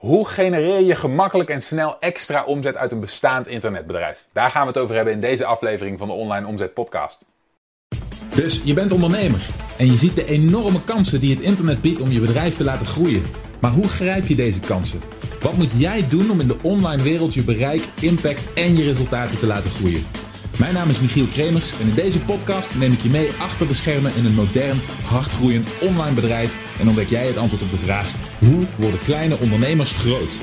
Hoe genereer je gemakkelijk en snel extra omzet uit een bestaand internetbedrijf? Daar gaan we het over hebben in deze aflevering van de Online Omzet Podcast. Dus je bent ondernemer en je ziet de enorme kansen die het internet biedt om je bedrijf te laten groeien. Maar hoe grijp je deze kansen? Wat moet jij doen om in de online wereld je bereik, impact en je resultaten te laten groeien? Mijn naam is Michiel Kremers en in deze podcast neem ik je mee achter de schermen in een modern, hardgroeiend online bedrijf en ontdek jij het antwoord op de vraag: hoe worden kleine ondernemers groot?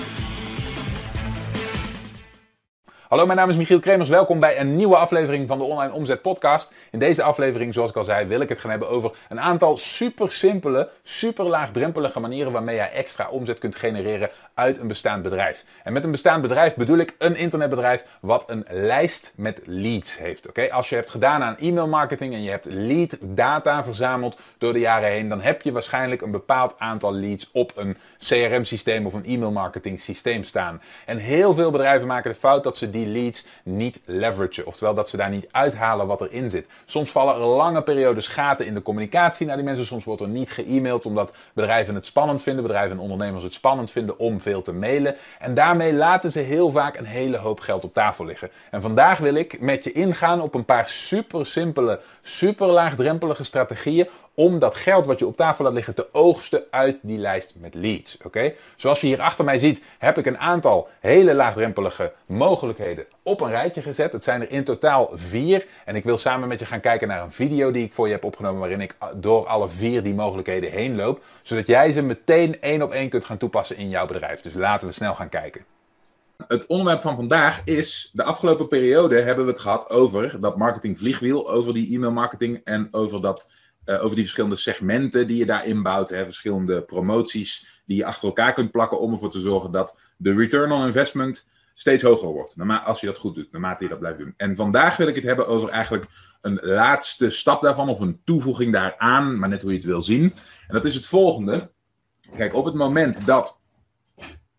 Hallo, mijn naam is Michiel Kremers. Welkom bij een nieuwe aflevering van de Online Omzet Podcast. In deze aflevering, zoals ik al zei, wil ik het gaan hebben over een aantal super simpele, super laagdrempelige manieren waarmee jij extra omzet kunt genereren uit een bestaand bedrijf. En met een bestaand bedrijf bedoel ik een internetbedrijf wat een lijst met leads heeft. Oké, Als je hebt gedaan aan e-mail marketing en je hebt lead data verzameld door de jaren heen, dan heb je waarschijnlijk een bepaald aantal leads op een CRM systeem of een e-mail marketing systeem staan. En heel veel bedrijven maken de fout dat ze die leads niet leveragen. Oftewel dat ze daar niet uithalen wat erin zit. Soms vallen er lange periodes gaten in de communicatie naar die mensen. Soms wordt er niet ge-mailed omdat bedrijven het spannend vinden, bedrijven en ondernemers het spannend vinden om veel te mailen. En daarmee laten ze heel vaak een hele hoop geld op tafel liggen. En vandaag wil ik met je ingaan op een paar super simpele, super laagdrempelige strategieën om dat geld wat je op tafel laat liggen te oogsten uit die lijst met leads. Oké? Zoals je hier achter mij ziet, heb ik een aantal hele laagdrempelige mogelijkheden op een rijtje gezet. Het zijn er in totaal vier. En ik wil samen met je gaan kijken naar een video die ik voor je heb opgenomen, waarin ik door alle vier die mogelijkheden heen loop, zodat jij ze meteen één op één kunt gaan toepassen in jouw bedrijf. Dus laten we snel gaan kijken. Het onderwerp van vandaag is, de afgelopen periode hebben we het gehad over dat marketingvliegwiel, over die e-mail marketing en over dat uh, over die verschillende segmenten die je daarin bouwt. Hè, verschillende promoties die je achter elkaar kunt plakken om ervoor te zorgen dat de return on investment steeds hoger wordt. Als je dat goed doet, naarmate je dat blijft doen. En vandaag wil ik het hebben over eigenlijk een laatste stap daarvan, of een toevoeging daaraan, maar net hoe je het wil zien. En dat is het volgende. Kijk, op het moment dat.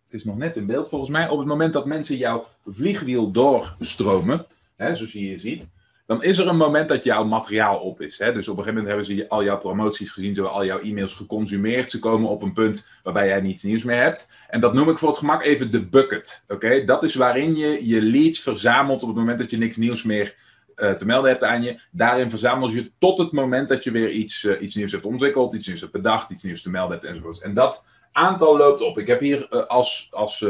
Het is nog net in beeld volgens mij. Op het moment dat mensen jouw vliegwiel doorstromen, hè, zoals je hier ziet, dan is er een moment dat jouw materiaal op is. Hè? Dus op een gegeven moment hebben ze al jouw promoties gezien, ze hebben al jouw e-mails geconsumeerd. Ze komen op een punt waarbij jij niets nieuws meer hebt. En dat noem ik voor het gemak even de bucket. Oké, Dat is waarin je je leads verzamelt op het moment dat je niks nieuws meer uh, te melden hebt aan je. Daarin verzamel je tot het moment dat je weer iets, uh, iets nieuws hebt ontwikkeld, iets nieuws hebt bedacht, iets nieuws te melden hebt enzovoort. En dat aantal loopt op. Ik heb hier uh, als, als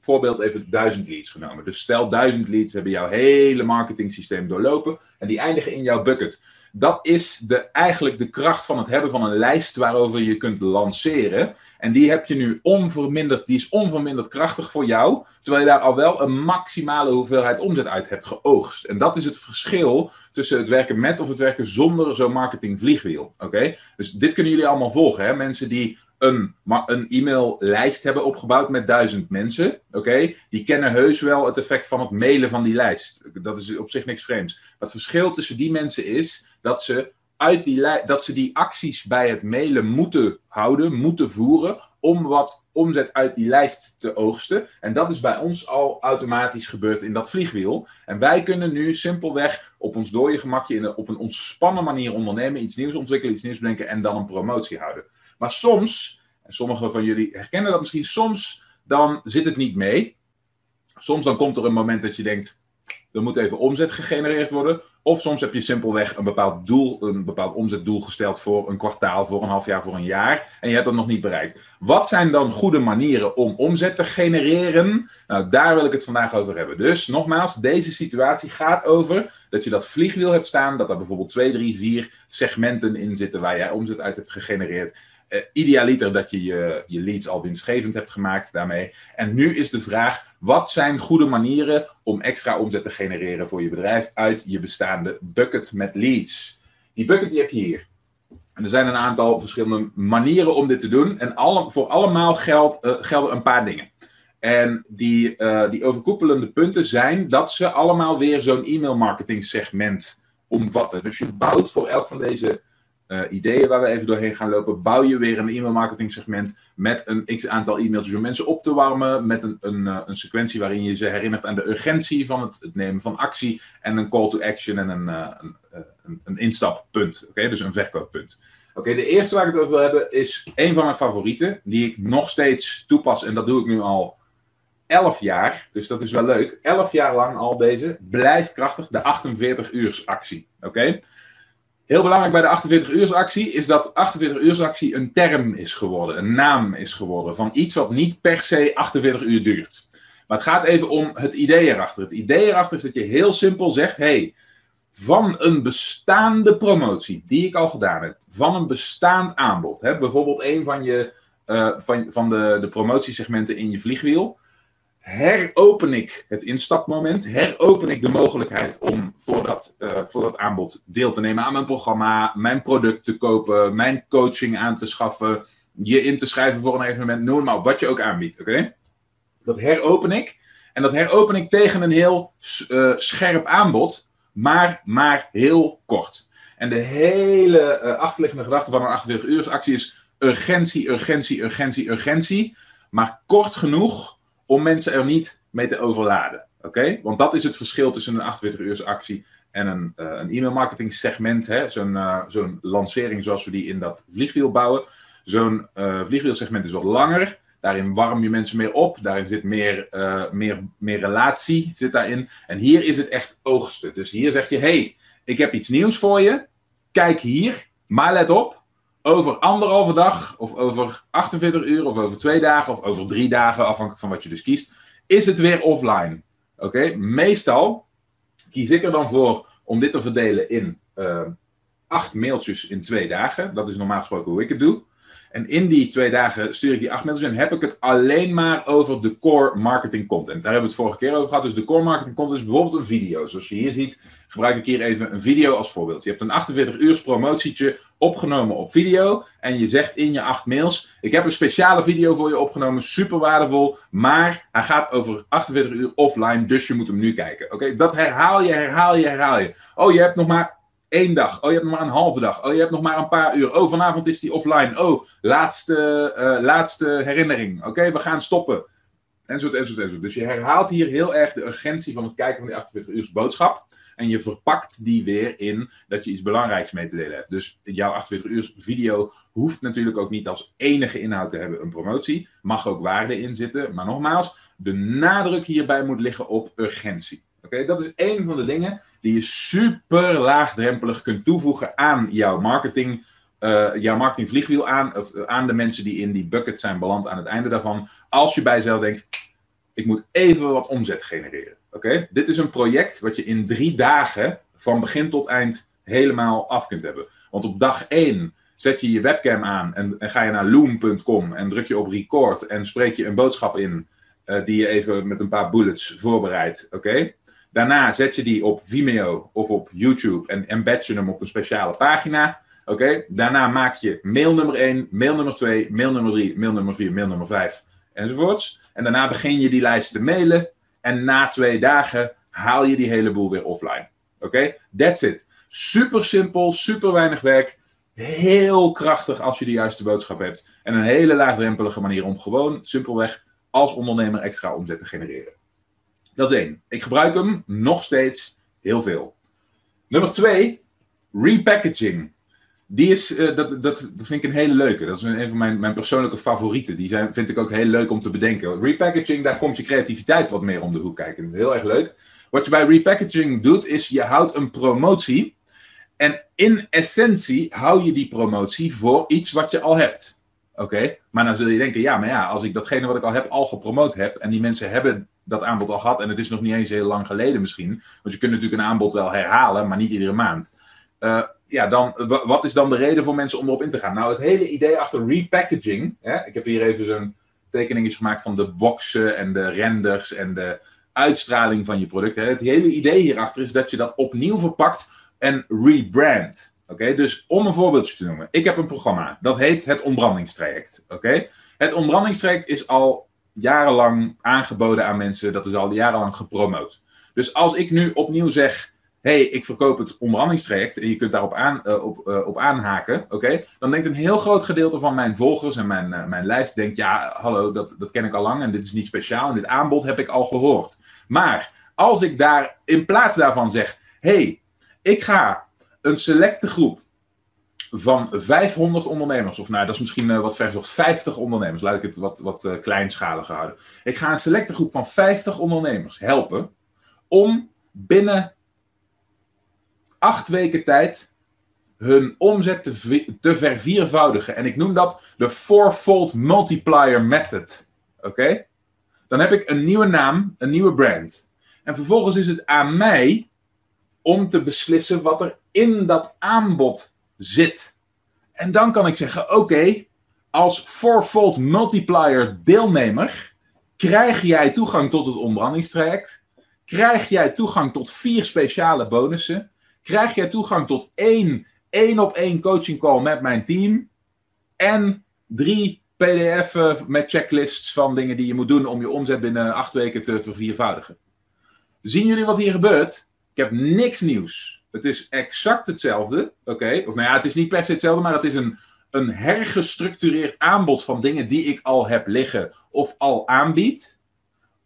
voorbeeld even 1000 leads genomen. Dus stel 1000 leads hebben jouw hele marketing systeem doorlopen en die eindigen in jouw bucket. Dat is de, eigenlijk de kracht van het hebben van een lijst waarover je kunt lanceren. En die heb je nu onverminderd, die is onverminderd krachtig voor jou, terwijl je daar al wel een maximale hoeveelheid omzet uit hebt geoogst. En dat is het verschil tussen het werken met of het werken zonder zo'n marketingvliegwiel. Oké? Dus dit kunnen jullie allemaal volgen, hè? Mensen die een, een e-maillijst hebben opgebouwd met duizend mensen. Oké, die kennen heus wel het effect van het mailen van die lijst. Dat is op zich niks vreemds. het verschil tussen die mensen is dat ze, uit die dat ze die acties bij het mailen moeten houden, moeten voeren. Om wat omzet uit die lijst te oogsten. En dat is bij ons al automatisch gebeurd in dat vliegwiel. En wij kunnen nu simpelweg op ons dode gemakje in op een ontspannen manier ondernemen. Iets nieuws ontwikkelen, iets nieuws bedenken en dan een promotie houden. Maar soms, en sommigen van jullie herkennen dat misschien, soms dan zit het niet mee. Soms dan komt er een moment dat je denkt, er moet even omzet gegenereerd worden. Of soms heb je simpelweg een bepaald doel, een bepaald omzetdoel gesteld voor een kwartaal, voor een half jaar, voor een jaar. En je hebt dat nog niet bereikt. Wat zijn dan goede manieren om omzet te genereren? Nou, daar wil ik het vandaag over hebben. Dus nogmaals, deze situatie gaat over dat je dat vliegwiel hebt staan. Dat er bijvoorbeeld twee, drie, vier segmenten in zitten waar jij omzet uit hebt gegenereerd uh, idealiter dat je, je leads al winstgevend hebt gemaakt daarmee. En nu is de vraag: wat zijn goede manieren om extra omzet te genereren voor je bedrijf uit je bestaande bucket met leads? Die bucket die heb je hier. En er zijn een aantal verschillende manieren om dit te doen. En voor allemaal geldt, uh, gelden een paar dingen. En die, uh, die overkoepelende punten zijn dat ze allemaal weer zo'n e-mail marketing segment omvatten. Dus je bouwt voor elk van deze uh, ideeën waar we even doorheen gaan lopen, bouw je weer een e-mail marketing segment met een x aantal e-mailtjes om mensen op te warmen, met een, een, uh, een sequentie waarin je ze herinnert aan de urgentie van het, het nemen van actie en een call to action en een, uh, een, een, instappunt, oké, dus een verkooppunt. Oké, de eerste waar ik het over wil hebben is een van mijn favorieten, die ik nog steeds toepas en dat doe ik nu al 11 jaar. Dus dat is wel leuk. 11 jaar lang al deze. Blijft krachtig, de 48 uurs actie. Oké? Heel belangrijk bij de 48 uurs actie is dat 48 uurs actie een term is geworden, een naam is geworden van iets wat niet per se 48 uur duurt. Maar het gaat even om het idee erachter. Het idee erachter is dat je heel simpel zegt: hey, van een bestaande promotie die ik al gedaan heb, van een bestaand aanbod, hè, bijvoorbeeld een van, je, uh, van, van de, de promotiesegmenten in je vliegwiel, heropen ik het instapmoment, heropen ik de mogelijkheid om voor dat, uh, voor dat aanbod deel te nemen aan mijn programma, mijn product te kopen, mijn coaching aan te schaffen, je in te schrijven voor een evenement, noem maar wat je ook aanbiedt. Oké? Dat heropen ik. En dat heropen ik tegen een heel uh, scherp aanbod, maar, maar heel kort. En de hele uh, achterliggende gedachte van een 48 uur actie is urgentie, urgentie, urgentie, urgentie. Maar kort genoeg om mensen er niet mee te overladen. Oké? Want dat is het verschil tussen een 48 uur actie en een, uh, een e-mail marketing segment. Zo'n uh, zo'n lancering zoals we die in dat vliegwiel bouwen. Zo'n uh, vliegwielsegment is wat langer. Daarin warm je mensen meer op. Daarin zit meer, meer, meer relatie zit daarin. En hier is het echt oogsten. Dus hier zeg je, hey, ik heb iets nieuws voor je. Kijk hier. Maar let op, over anderhalve dag, of over 48 uur, of over twee dagen, of over drie dagen, afhankelijk van wat je dus kiest, is het weer offline. Oké, meestal kies ik er dan voor om dit te verdelen in uh, acht mailtjes in twee dagen. Dat is normaal gesproken hoe ik het doe. En in die twee dagen stuur ik die acht mailtjes en heb ik het alleen maar over de core marketing content. Daar hebben we het vorige keer over gehad. Dus de core marketing content is bijvoorbeeld een video. Zoals je hier ziet, gebruik ik hier even een video als voorbeeld. Je hebt een 48 uur promotietje opgenomen op video. En je zegt in je acht mails: Ik heb een speciale video voor je opgenomen, super waardevol. Maar hij gaat over 48 uur offline, dus je moet hem nu kijken. Oké, dat herhaal je, herhaal je, herhaal je. Oh, je hebt nog maar één dag. Oh, je hebt nog maar een halve dag. Oh, je hebt nog maar een paar uur. Oh, vanavond is die offline. Oh, laatste, uh, laatste herinnering. Oké, we gaan stoppen. Enzovoort, enzovoort, enzovoort. Dus je herhaalt hier heel erg de urgentie van het kijken van die 48 uur boodschap. En je verpakt die weer in dat je iets belangrijks mee te delen hebt. Dus jouw 48 uur video hoeft natuurlijk ook niet als enige inhoud te hebben een promotie. Mag ook waarde in zitten. Maar nogmaals, de nadruk hierbij moet liggen op urgentie. Oké, dat is één van de dingen die je super laagdrempelig kunt toevoegen aan jouw marketing. Uh, jouw marketingvliegwiel aan, of uh, aan de mensen die in die bucket zijn beland aan het einde daarvan. Als je bij jezelf denkt, ik moet even wat omzet genereren. Oké, dit is een project wat je in drie dagen van begin tot eind helemaal af kunt hebben. Want op dag 1 zet je je webcam aan en, ga je naar loom.com en druk je op record en spreek je een boodschap in uh, die je even met een paar bullets voorbereidt. Oké. Daarna zet je die op Vimeo of op YouTube en embed je hem op een speciale pagina. Oké, daarna maak je mail nummer 1, mail nummer 2, mail nummer 3, mail nummer 4, mail nummer 5 enzovoorts. En daarna begin je die lijst te mailen. En na twee dagen haal je die hele boel weer offline. Oké, that's it. Super simpel, super weinig werk. Heel krachtig als je de juiste boodschap hebt. En een hele laagdrempelige manier om gewoon simpelweg als ondernemer extra omzet te genereren. Dat is één. Ik gebruik hem nog steeds heel veel. Nummer twee, repackaging. Die is, uh, dat, dat, vind ik een hele leuke. Dat is een, een van mijn, mijn persoonlijke favorieten. Die zijn, vind ik ook heel leuk om te bedenken. Repackaging, daar komt je creativiteit wat meer om de hoek kijken. Dat is heel erg leuk. Wat je bij repackaging doet, is je houdt een promotie. En in essentie hou je die promotie voor iets wat je al hebt. Oké? Maar dan zul je denken, ja, maar ja, als ik datgene wat ik al heb, al gepromoot heb. En die mensen hebben dat aanbod al gehad. En het is nog niet eens heel lang geleden misschien. Want je kunt natuurlijk een aanbod wel herhalen, maar niet iedere maand. Uh, ja, dan, wat is dan de reden voor mensen om erop in te gaan? Nou, het hele idee achter repackaging. Hè, ik heb hier even zo'n tekening gemaakt van de boxen en de renders en de uitstraling van je product. Het hele idee hierachter is dat je dat opnieuw verpakt en rebrandt. Oké, dus om een voorbeeldje te noemen. Ik heb een programma, dat heet het ontbrandingstraject. Oké, Het ontbrandingstraject is al jarenlang aangeboden aan mensen, dat is al jarenlang gepromoot. Dus als ik nu opnieuw zeg, hey, ik verkoop het onderhandelingstraject en je kunt daarop aan, uh, op, uh, op aanhaken, oké, dan denkt een heel groot gedeelte van mijn volgers en mijn, uh, mijn lijst, denkt, ja, hallo, dat, dat ken ik al lang en dit is niet speciaal en dit aanbod heb ik al gehoord. Maar als ik daar in plaats daarvan zeg, hey, ik ga een selecte groep van 500 ondernemers, of nou, dat is misschien uh, wat vergezocht, 50 ondernemers, laat ik het wat, wat uh, kleinschaliger houden. Ik ga een selecte groep van 50 ondernemers helpen om binnen acht weken tijd hun omzet te, te verviervoudigen. En ik noem dat de fourfold multiplier method. Oké? Dan heb ik een nieuwe naam, een nieuwe brand. En vervolgens is het aan mij om te beslissen wat er in dat aanbod zit. En dan kan ik zeggen: oké, als fourfold multiplier deelnemer krijg jij toegang tot het ontbrandingstraject. Krijg jij toegang tot vier speciale bonussen. Krijg jij toegang tot één één op één coaching call met mijn team. En drie PDF'en met checklists van dingen die je moet doen om je omzet binnen acht weken te verviervoudigen. Zien jullie wat hier gebeurt? Ik heb niks nieuws. Het is exact hetzelfde. Oké, of nou ja, het is niet per se hetzelfde, maar het is een, een hergestructureerd aanbod van dingen die ik al heb liggen of al aanbied.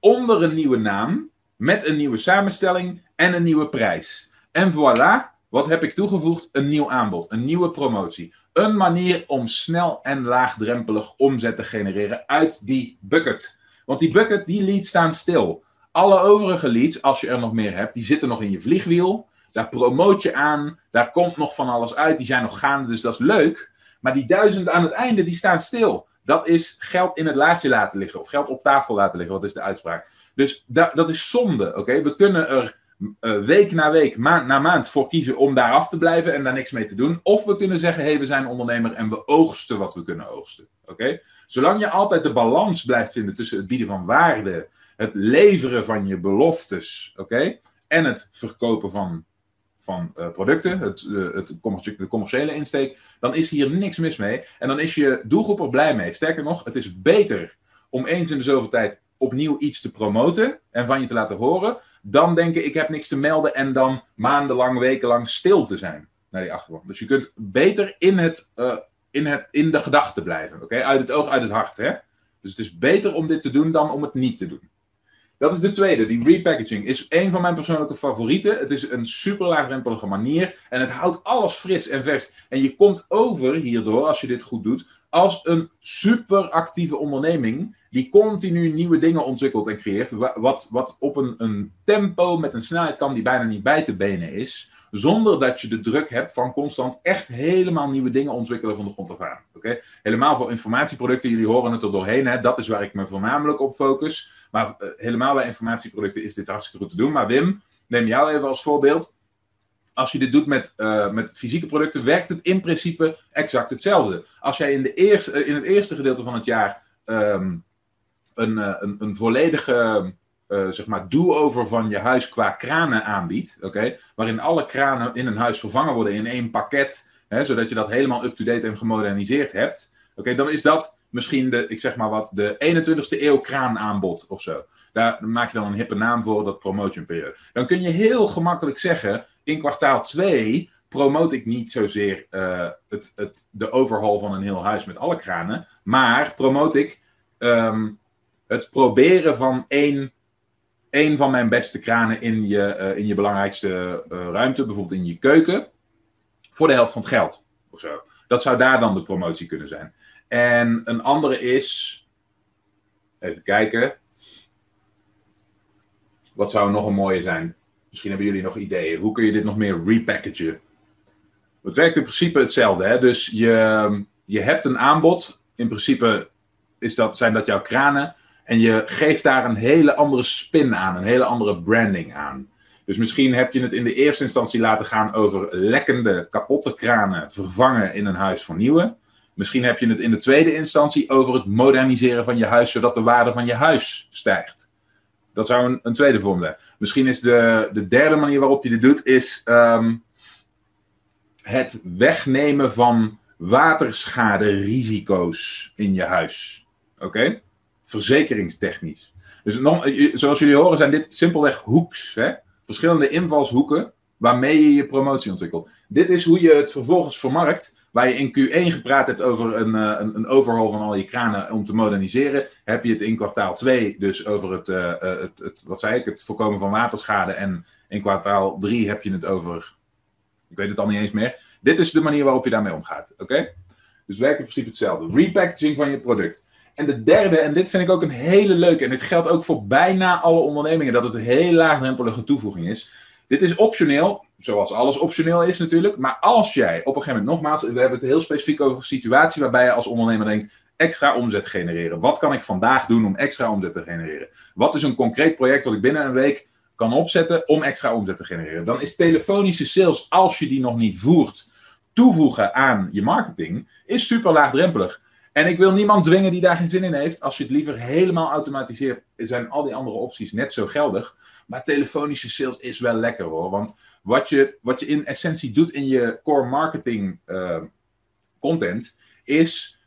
Onder een nieuwe naam, met een nieuwe samenstelling en een nieuwe prijs. En voilà, wat heb ik toegevoegd? Een nieuw aanbod, een nieuwe promotie. Een manier om snel en laagdrempelig omzet te genereren uit die bucket. Want die bucket, die leads staan stil. Alle overige leads, als je er nog meer hebt, die zitten nog in je vliegwiel. Daar promoot je aan, daar komt nog van alles uit, die zijn nog gaande, dus dat is leuk. Maar die duizend aan het einde, die staan stil. Dat is geld in het laadje laten liggen, of geld op tafel laten liggen, wat is de uitspraak. Dus dat is zonde, oké? We kunnen er uh, week na week, maand na maand voor kiezen om daar af te blijven en daar niks mee te doen. Of we kunnen zeggen, hé, we zijn ondernemer en we oogsten wat we kunnen oogsten. Oké? Zolang je altijd de balans blijft vinden tussen het bieden van waarde, het leveren van je beloftes, oké? En het verkopen van, van uh, producten, het, uh, het de commerciële insteek, dan is hier niks mis mee. En dan is je doelgroep er blij mee. Sterker nog, het is beter om eens in de zoveel tijd opnieuw iets te promoten en van je te laten horen, dan denken ik heb niks te melden en dan maandenlang, wekenlang stil te zijn naar die achtergrond. Dus je kunt beter in, het, uh, in, het, in de gedachte blijven. Oké, Uit het oog, uit het hart. Hè? Dus het is beter om dit te doen dan om het niet te doen. Dat is de tweede. Die repackaging is een van mijn persoonlijke favorieten. Het is een super laagdrempelige manier. En het houdt alles fris en vers. En je komt over hierdoor, als je dit goed doet, als een super actieve onderneming die continu nieuwe dingen ontwikkelt en creëert, wat, wat op een, een tempo met een snelheid kan die bijna niet bij te benen is, zonder dat je de druk hebt van constant echt helemaal nieuwe dingen ontwikkelen van de grond af aan. Oké? Helemaal voor informatieproducten, jullie horen het er doorheen, hè? dat is waar ik me voornamelijk op focus. Maar uh, helemaal bij informatieproducten is dit hartstikke goed te doen. Maar Wim, neem jou even als voorbeeld. Als je dit doet met, uh, met fysieke producten, werkt het in principe exact hetzelfde. Als jij in, de eerste, uh, in het eerste gedeelte van het jaar um, een, een, een volledige zeg maar do-over van je huis qua kranen aanbiedt, okay, waarin alle kranen in een huis vervangen worden in één pakket, hè, zodat je dat helemaal up-to-date en gemoderniseerd hebt, okay, dan is dat misschien de, ik zeg maar wat, de 21ste eeuw kraanaanbod of zo. Daar maak je dan een hippe naam voor, dat promotion periode. Dan kun je heel gemakkelijk zeggen, in kwartaal 2 promote ik niet zozeer uh, het, het, de overhaul van een heel huis met alle kranen, maar promote ik um, het proberen van één, één van mijn beste kranen in je, uh, in je belangrijkste uh, ruimte, bijvoorbeeld in je keuken, voor de helft van het geld. Of zo. Dat zou daar dan de promotie kunnen zijn. En een andere is, even kijken, wat zou nog een mooie zijn? Misschien hebben jullie nog ideeën. Hoe kun je dit nog meer repackagen? Het werkt in principe hetzelfde. Hè? Dus je, je hebt een aanbod. In principe is dat, zijn dat jouw kranen. En je geeft daar een hele andere spin aan. Een hele andere branding aan. Dus misschien heb je het in de eerste instantie laten gaan over lekkende, kapotte kranen vervangen in een huis voor nieuwe. Misschien heb je het in de tweede instantie over het moderniseren van je huis, zodat de waarde van je huis stijgt. Dat zou een, een tweede vorm zijn. Misschien is de, de derde manier waarop je dit doet, is um, het wegnemen van waterschaderisico's in je huis. Oké? Verzekeringstechnisch. Dus nog, zoals jullie horen zijn dit simpelweg hoeks. Hè? Verschillende invalshoeken waarmee je je promotie ontwikkelt. Dit is hoe je het vervolgens vermarkt. Waar je in Q1 gepraat hebt over een, uh, een, een overhaul van al je kranen om te moderniseren. Heb je het in kwartaal 2 dus over het, uh, het, het, wat zei ik, het voorkomen van waterschade. En in kwartaal 3 heb je het over, ik weet het al niet eens meer. Dit is de manier waarop je daarmee omgaat. Oké? Dus werkt in principe hetzelfde. Repackaging van je product. En de derde, en dit vind ik ook een hele leuke, en dit geldt ook voor bijna alle ondernemingen, dat het een heel laagdrempelige toevoeging is. Dit is optioneel, zoals alles optioneel is natuurlijk. Maar als jij op een gegeven moment, nogmaals, we hebben het heel specifiek over een situatie waarbij je als ondernemer denkt, extra omzet genereren. Wat kan ik vandaag doen om extra omzet te genereren? Wat is een concreet project wat ik binnen een week kan opzetten om extra omzet te genereren? Dan is telefonische sales, als je die nog niet voert, toevoegen aan je marketing, is super laagdrempelig. En ik wil niemand dwingen die daar geen zin in heeft. Als je het liever helemaal automatiseert, zijn al die andere opties net zo geldig. Maar telefonische sales is wel lekker hoor. Want wat je, wat je in essentie doet in je core marketing uh, content, is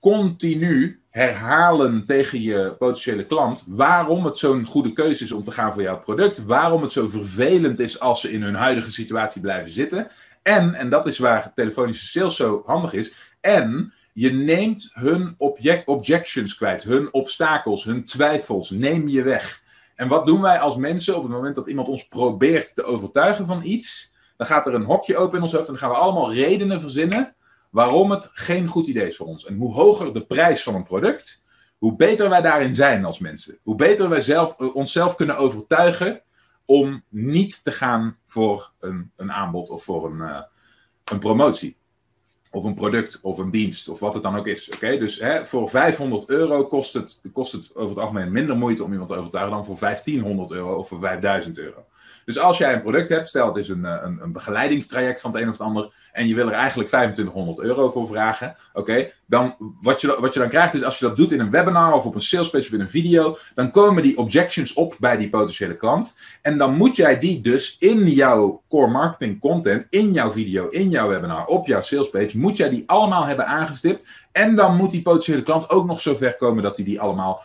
continu herhalen tegen je potentiële klant waarom het zo'n goede keuze is om te gaan voor jouw product. Waarom het zo vervelend is als ze in hun huidige situatie blijven zitten. En, en dat is waar telefonische sales zo handig is. En je neemt hun object, objections kwijt, hun obstakels, hun twijfels, neem je weg. En wat doen wij als mensen op het moment dat iemand ons probeert te overtuigen van iets? Dan gaat er een hokje open in ons hoofd en dan gaan we allemaal redenen verzinnen waarom het geen goed idee is voor ons. En hoe hoger de prijs van een product, hoe beter wij daarin zijn als mensen. Hoe beter wij zelf, eh, onszelf kunnen overtuigen om niet te gaan voor een, een aanbod of voor een, uh, een promotie of een product of een dienst of wat het dan ook is. Oké, Dus hè, voor 500 euro kost het, kost het over het algemeen minder moeite om iemand te overtuigen dan voor 1500 euro of voor 5000 euro. Dus als jij een product hebt, stel het is een, eh, een, een begeleidingstraject van het een of het ander, en je wil er eigenlijk 2500 euro voor vragen, oké, dan wat je, wat je dan krijgt is als je dat doet in een webinar of op een salespage of in een video, dan komen die objections op bij die potentiële klant. En dan moet jij die dus in jouw core marketing content, in jouw video, in jouw webinar, op jouw salespage, moet jij die allemaal hebben aangestipt. En dan moet die potentiële klant ook nog zover komen dat hij die allemaal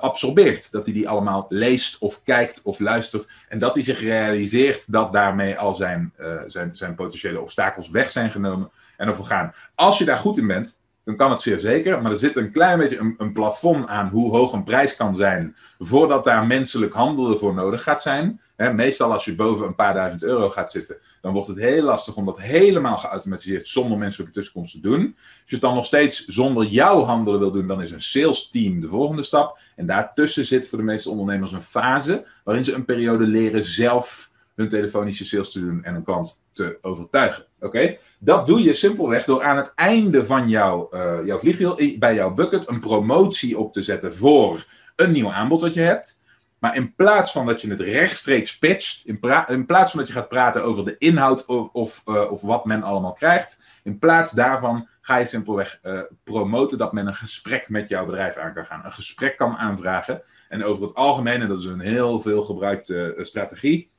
absorbeert. Dat hij die allemaal leest of kijkt of luistert. En dat hij zich realiseert dat daarmee al zijn, uh, zijn, zijn potentiële obstakels weg zijn genomen en over gaan. Als je daar goed in bent, dan kan het zeer zeker. Maar er zit een klein beetje een, een, plafond aan hoe hoog een prijs kan zijn. voordat daar menselijk handelen voor nodig gaat zijn. Meestal als je boven een paar duizend euro gaat zitten. dan wordt het heel lastig om dat helemaal geautomatiseerd. zonder menselijke tussenkomst te doen. Als je het dan nog steeds zonder jouw handelen wil doen. dan is een sales team de volgende stap. En daartussen zit voor de meeste ondernemers een fase. waarin ze een periode leren zelf hun telefonische sales te doen en een klant te overtuigen. Oké? Dat doe je simpelweg door aan het einde van jouw, uh, jouw vliegwiel, bij jouw bucket, een promotie op te zetten voor een nieuw aanbod dat je hebt. Maar in plaats van dat je het rechtstreeks pitcht, in, plaats van dat je gaat praten over de inhoud of, of, uh, of, wat men allemaal krijgt, in plaats daarvan ga je simpelweg uh, promoten dat men een gesprek met jouw bedrijf aan kan gaan. Een gesprek kan aanvragen. En over het algemeen, en dat is een heel veel gebruikte strategie,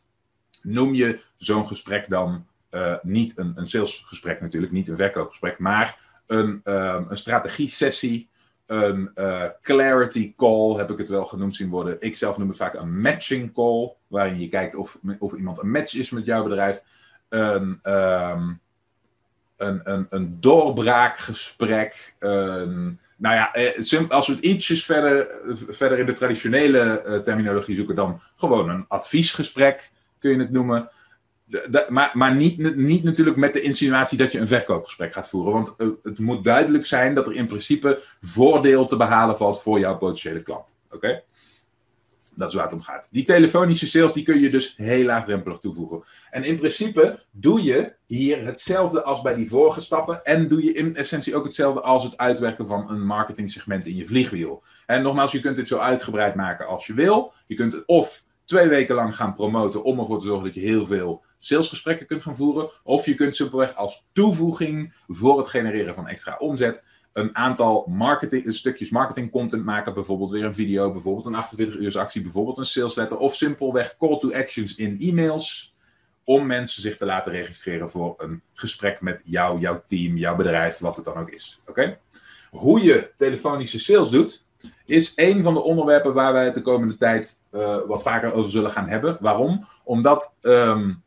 noem je zo'n gesprek dan niet een, een salesgesprek natuurlijk, niet een verkoopgesprek, maar een, een strategie-sessie, een uh, clarity call heb ik het wel genoemd zien worden. Ik zelf noem het vaak een matching call, waarin je kijkt of, of iemand een match is met jouw bedrijf. Een, um, een, een, een doorbraakgesprek, nou ja, eh, als we het ietsjes verder, verder in de traditionele uh, terminologie zoeken, dan gewoon een adviesgesprek kun je het noemen. Maar maar niet, niet natuurlijk met de insinuatie dat je een verkoopgesprek gaat voeren. Want uh, het moet duidelijk zijn dat er in principe voordeel te behalen valt voor jouw potentiële klant. Oké? Dat is waar het om gaat. Die telefonische sales die kun je dus heel laagdrempelig toevoegen. En in principe doe je hier hetzelfde als bij die vorige stappen. En doe je in essentie ook hetzelfde als het uitwerken van een marketingsegment in je vliegwiel. En nogmaals, je kunt dit zo uitgebreid maken als je wil. Je kunt het of twee weken lang gaan promoten om ervoor te zorgen dat je heel veel salesgesprekken kunt gaan voeren. Of je kunt simpelweg als toevoeging voor het genereren van extra omzet een aantal marketing, stukjes marketing content maken. Bijvoorbeeld weer een video, bijvoorbeeld een 48 uur actie, bijvoorbeeld een salesletter. Of simpelweg call to actions in e-mails. Om mensen zich te laten registreren voor een gesprek met jou, jouw team, jouw bedrijf, wat het dan ook is. Oké? Hoe je telefonische sales doet, is een van de onderwerpen waar wij het de komende tijd uh, wat vaker over zullen gaan hebben. Waarom? Omdat um,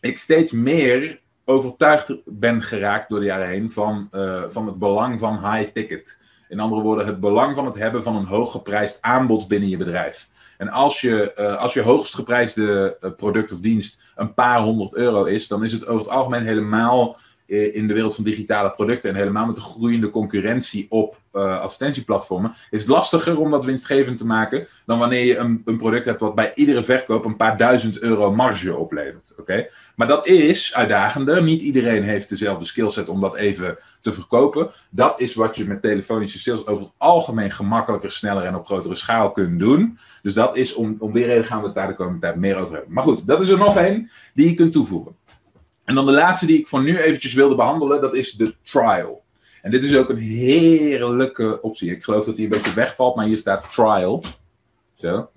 ik steeds meer overtuigd ben geraakt door de jaren heen van, uh, van het belang van high ticket. In andere woorden, het belang van het hebben van een hooggeprijsd aanbod binnen je bedrijf. En als je, uh, als je hoogst geprijsde product of dienst een paar honderd euro is, dan is het over het algemeen helemaal in de wereld van digitale producten en helemaal met de groeiende concurrentie op uh, advertentieplatformen, is het lastiger om dat winstgevend te maken dan wanneer je een, een product hebt wat bij iedere verkoop een paar duizend euro marge oplevert. Oké? Maar dat is uitdagender. Niet iedereen heeft dezelfde skillset om dat even te verkopen. Dat is wat je met telefonische sales over het algemeen gemakkelijker, sneller en op grotere schaal kunt doen. Dus dat is om, om die reden gaan we het daar de komende tijd meer over hebben. Maar goed, dat is er nog één die je kunt toevoegen. En dan de laatste die ik voor nu eventjes wilde behandelen, dat is de trial. En dit is ook een heerlijke optie. Ik geloof dat die een beetje wegvalt, maar hier staat trial. Zo.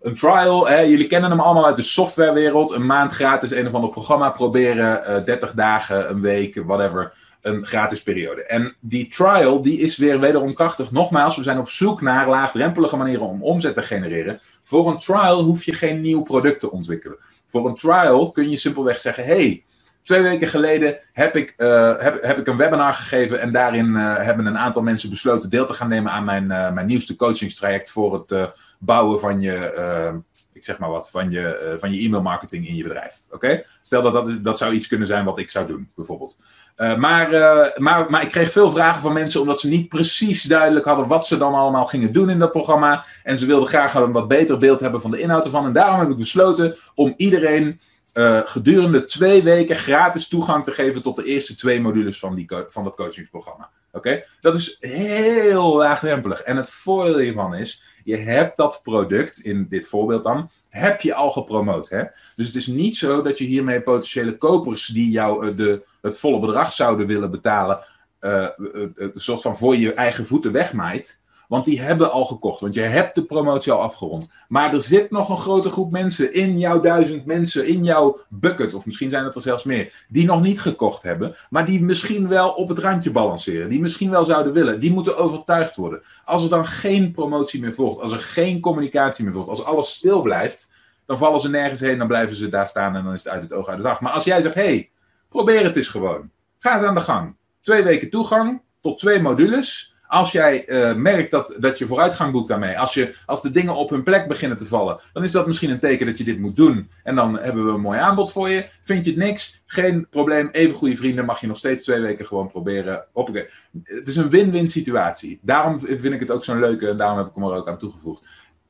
Een trial, jullie kennen hem allemaal uit de softwarewereld. Een maand gratis een of ander programma proberen, uh, eh, 30 dagen, een week, whatever. Een gratis periode. En die trial, die is weer wederom krachtig. Nogmaals, we zijn op zoek naar laagdrempelige manieren om omzet te genereren. Voor een trial hoef je geen nieuw product te ontwikkelen. Voor een trial kun je simpelweg zeggen: hey, Twee weken geleden heb ik, uh, heb, heb ik een webinar gegeven en daarin uh, hebben een aantal mensen besloten deel te gaan nemen aan mijn, uh, mijn nieuwste coachingstraject voor het bouwen van je, ik zeg maar wat, van je, van je e-mail marketing in je bedrijf. Oké? Stel dat, dat dat zou iets kunnen zijn wat ik zou doen, bijvoorbeeld. maar, maar, maar ik kreeg veel vragen van mensen omdat ze niet precies duidelijk hadden wat ze dan allemaal gingen doen in dat programma. En ze wilden graag een wat beter beeld hebben van de inhoud ervan. En daarom heb ik besloten om iedereen uh, gedurende twee weken gratis toegang te geven tot de eerste twee modules van, die van dat coachingsprogramma. Oké? Dat is heel laagdrempelig. En het voordeel hiervan is, je hebt dat product, in dit voorbeeld dan, heb je al gepromoot. Hè? Dus het is niet zo dat je hiermee potentiële kopers die jou uh, de, het volle bedrag zouden willen betalen, uh, een soort van voor je eigen voeten wegmaait. Want die hebben al gekocht. Want je hebt de promotie al afgerond. Maar er zit nog een grote groep mensen in jouw duizend mensen, in jouw bucket, of misschien zijn het er zelfs meer, die nog niet gekocht hebben. Maar die misschien wel op het randje balanceren. Die misschien wel zouden willen. Die moeten overtuigd worden. Als er dan geen promotie meer volgt, als er geen communicatie meer volgt, als alles stil blijft, dan vallen ze nergens heen. Dan blijven ze daar staan en dan is het uit het oog, uit de dag. Maar als jij zegt: hé, hey, probeer het eens gewoon. Ga eens aan de gang. Twee weken toegang tot twee modules. Als jij uh, merkt dat, dat je vooruitgang boekt daarmee, als, je, als de dingen op hun plek beginnen te vallen, dan is dat misschien een teken dat je dit moet doen. En dan hebben we een mooi aanbod voor je. Vind je het niks? Geen probleem. Even goede vrienden, mag je nog steeds twee weken gewoon proberen. Hoppakee. Het is een win-win situatie. Daarom vind ik het ook zo'n leuke en daarom heb ik hem er ook aan toegevoegd.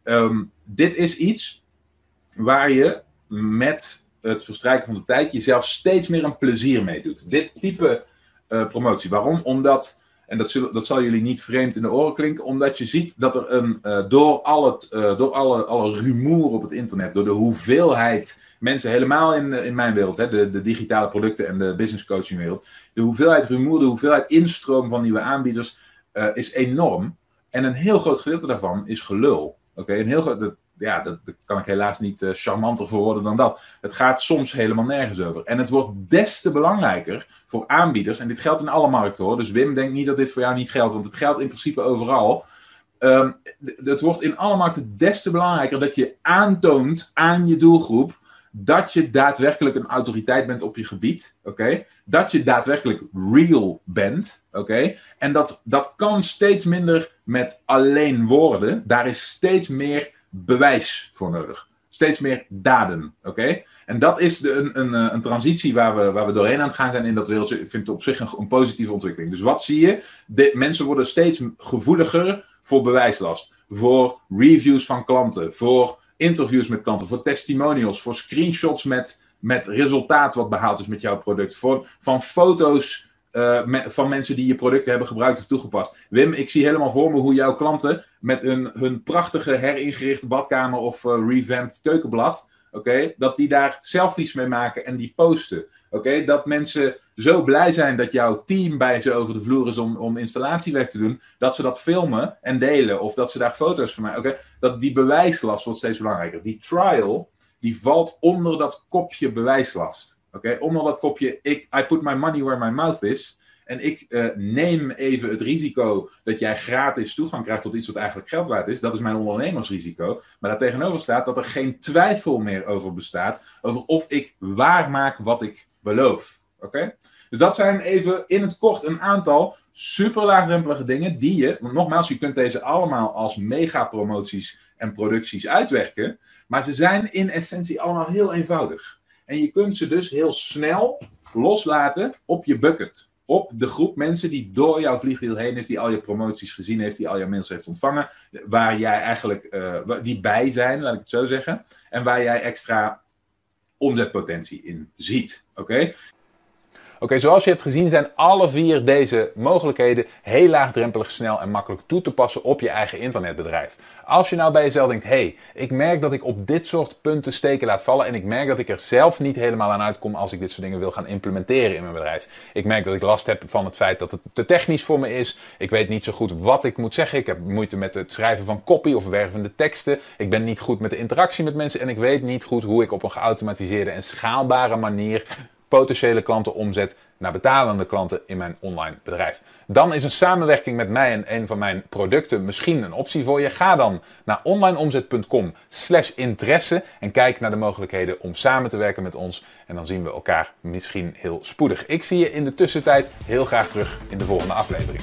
Um, dit is iets waar je met het verstrijken van de tijd jezelf steeds meer een plezier mee doet. Dit type uh, promotie. Waarom? Omdat en dat, zullen, dat zal jullie niet vreemd in de oren klinken, omdat je ziet dat er een, uh, door, al het, uh, door alle, alle rumoer op het internet, door de hoeveelheid mensen, helemaal in, in mijn wereld, hè, de, de digitale producten en de business coaching wereld, de hoeveelheid rumoer, de hoeveelheid instroom van nieuwe aanbieders is enorm. En een heel groot gedeelte daarvan is gelul. Oké, een heel groot, ja, dat, kan ik helaas niet uh, charmanter voor worden dan dat. Het gaat soms helemaal nergens over. En het wordt des te belangrijker voor aanbieders, en dit geldt in alle markten hoor, dus Wim denkt niet dat dit voor jou niet geldt, want het geldt in principe overal. Um, het wordt in alle markten des te belangrijker dat je aantoont aan je doelgroep dat je daadwerkelijk een autoriteit bent op je gebied, oké? Dat je daadwerkelijk real bent, oké? En dat, dat kan steeds minder met alleen woorden. Daar is steeds meer bewijs voor nodig. Steeds meer daden, oké? En dat is de, een, een, eh, een, transitie waar we, waar we doorheen aan het gaan zijn in dat wereldje. Ik vind het op zich een, een positieve ontwikkeling. Dus wat zie je? De, mensen worden steeds gevoeliger voor bewijslast. Voor reviews van klanten. Voor interviews met klanten. Voor testimonials. Voor screenshots met, met resultaat wat behaald is met jouw product. Voor, van foto's uh, van mensen die je producten hebben gebruikt of toegepast. Wim, ik zie helemaal voor me hoe jouw klanten met hun, hun prachtige heringerichte badkamer of uh, revamped keukenblad, oké, dat die daar selfies mee maken en die posten. Oké, dat mensen zo blij zijn dat jouw team bij ze over de vloer is om, om installatiewerk te doen, dat ze dat filmen en delen of dat ze daar foto's van maken. Oké, dat die bewijslast wordt steeds belangrijker. Die trial, die valt onder dat kopje bewijslast. Oké, okay? onder dat kopje, ik, I put my money where my mouth is. En ik uh, neem even het risico dat jij gratis toegang krijgt tot iets wat eigenlijk geld waard is. Dat is mijn ondernemersrisico. Maar daartegenover staat dat er geen twijfel meer over bestaat. Over of ik waar maak wat ik beloof. Oké? Dus dat zijn even in het kort een aantal super laagdrempelige dingen die je, want nogmaals, je kunt deze allemaal als mega promoties en producties uitwerken. Maar ze zijn in essentie allemaal heel eenvoudig. En je kunt ze dus heel snel loslaten op je bucket. Op de groep mensen die door jouw vliegwiel heen is, die al je promoties gezien heeft, die al je mails heeft ontvangen, waar jij eigenlijk, uh, die bij zijn, laat ik het zo zeggen, en waar jij extra omzetpotentie in ziet. Oké? Oké, zoals je hebt gezien zijn alle vier deze mogelijkheden heel laagdrempelig, snel en makkelijk toe te passen op je eigen internetbedrijf. Als je nou bij jezelf denkt, hé, hey, ik merk dat ik op dit soort punten steken laat vallen en ik merk dat ik er zelf niet helemaal aan uitkom als ik dit soort dingen wil gaan implementeren in mijn bedrijf. Ik merk dat ik last heb van het feit dat het te technisch voor me is. Ik weet niet zo goed wat ik moet zeggen. Ik heb moeite met het schrijven van copy of wervende teksten. Ik ben niet goed met de interactie met mensen en ik weet niet goed hoe ik op een geautomatiseerde en schaalbare manier potentiële klanten omzet naar betalende klanten in mijn online bedrijf. Dan is een samenwerking met mij en een van mijn producten misschien een optie voor je. Ga dan naar onlineomzet.com slash interesse en kijk naar de mogelijkheden om samen te werken met ons. En dan zien we elkaar misschien heel spoedig. Ik zie je in de tussentijd heel graag terug in de volgende aflevering.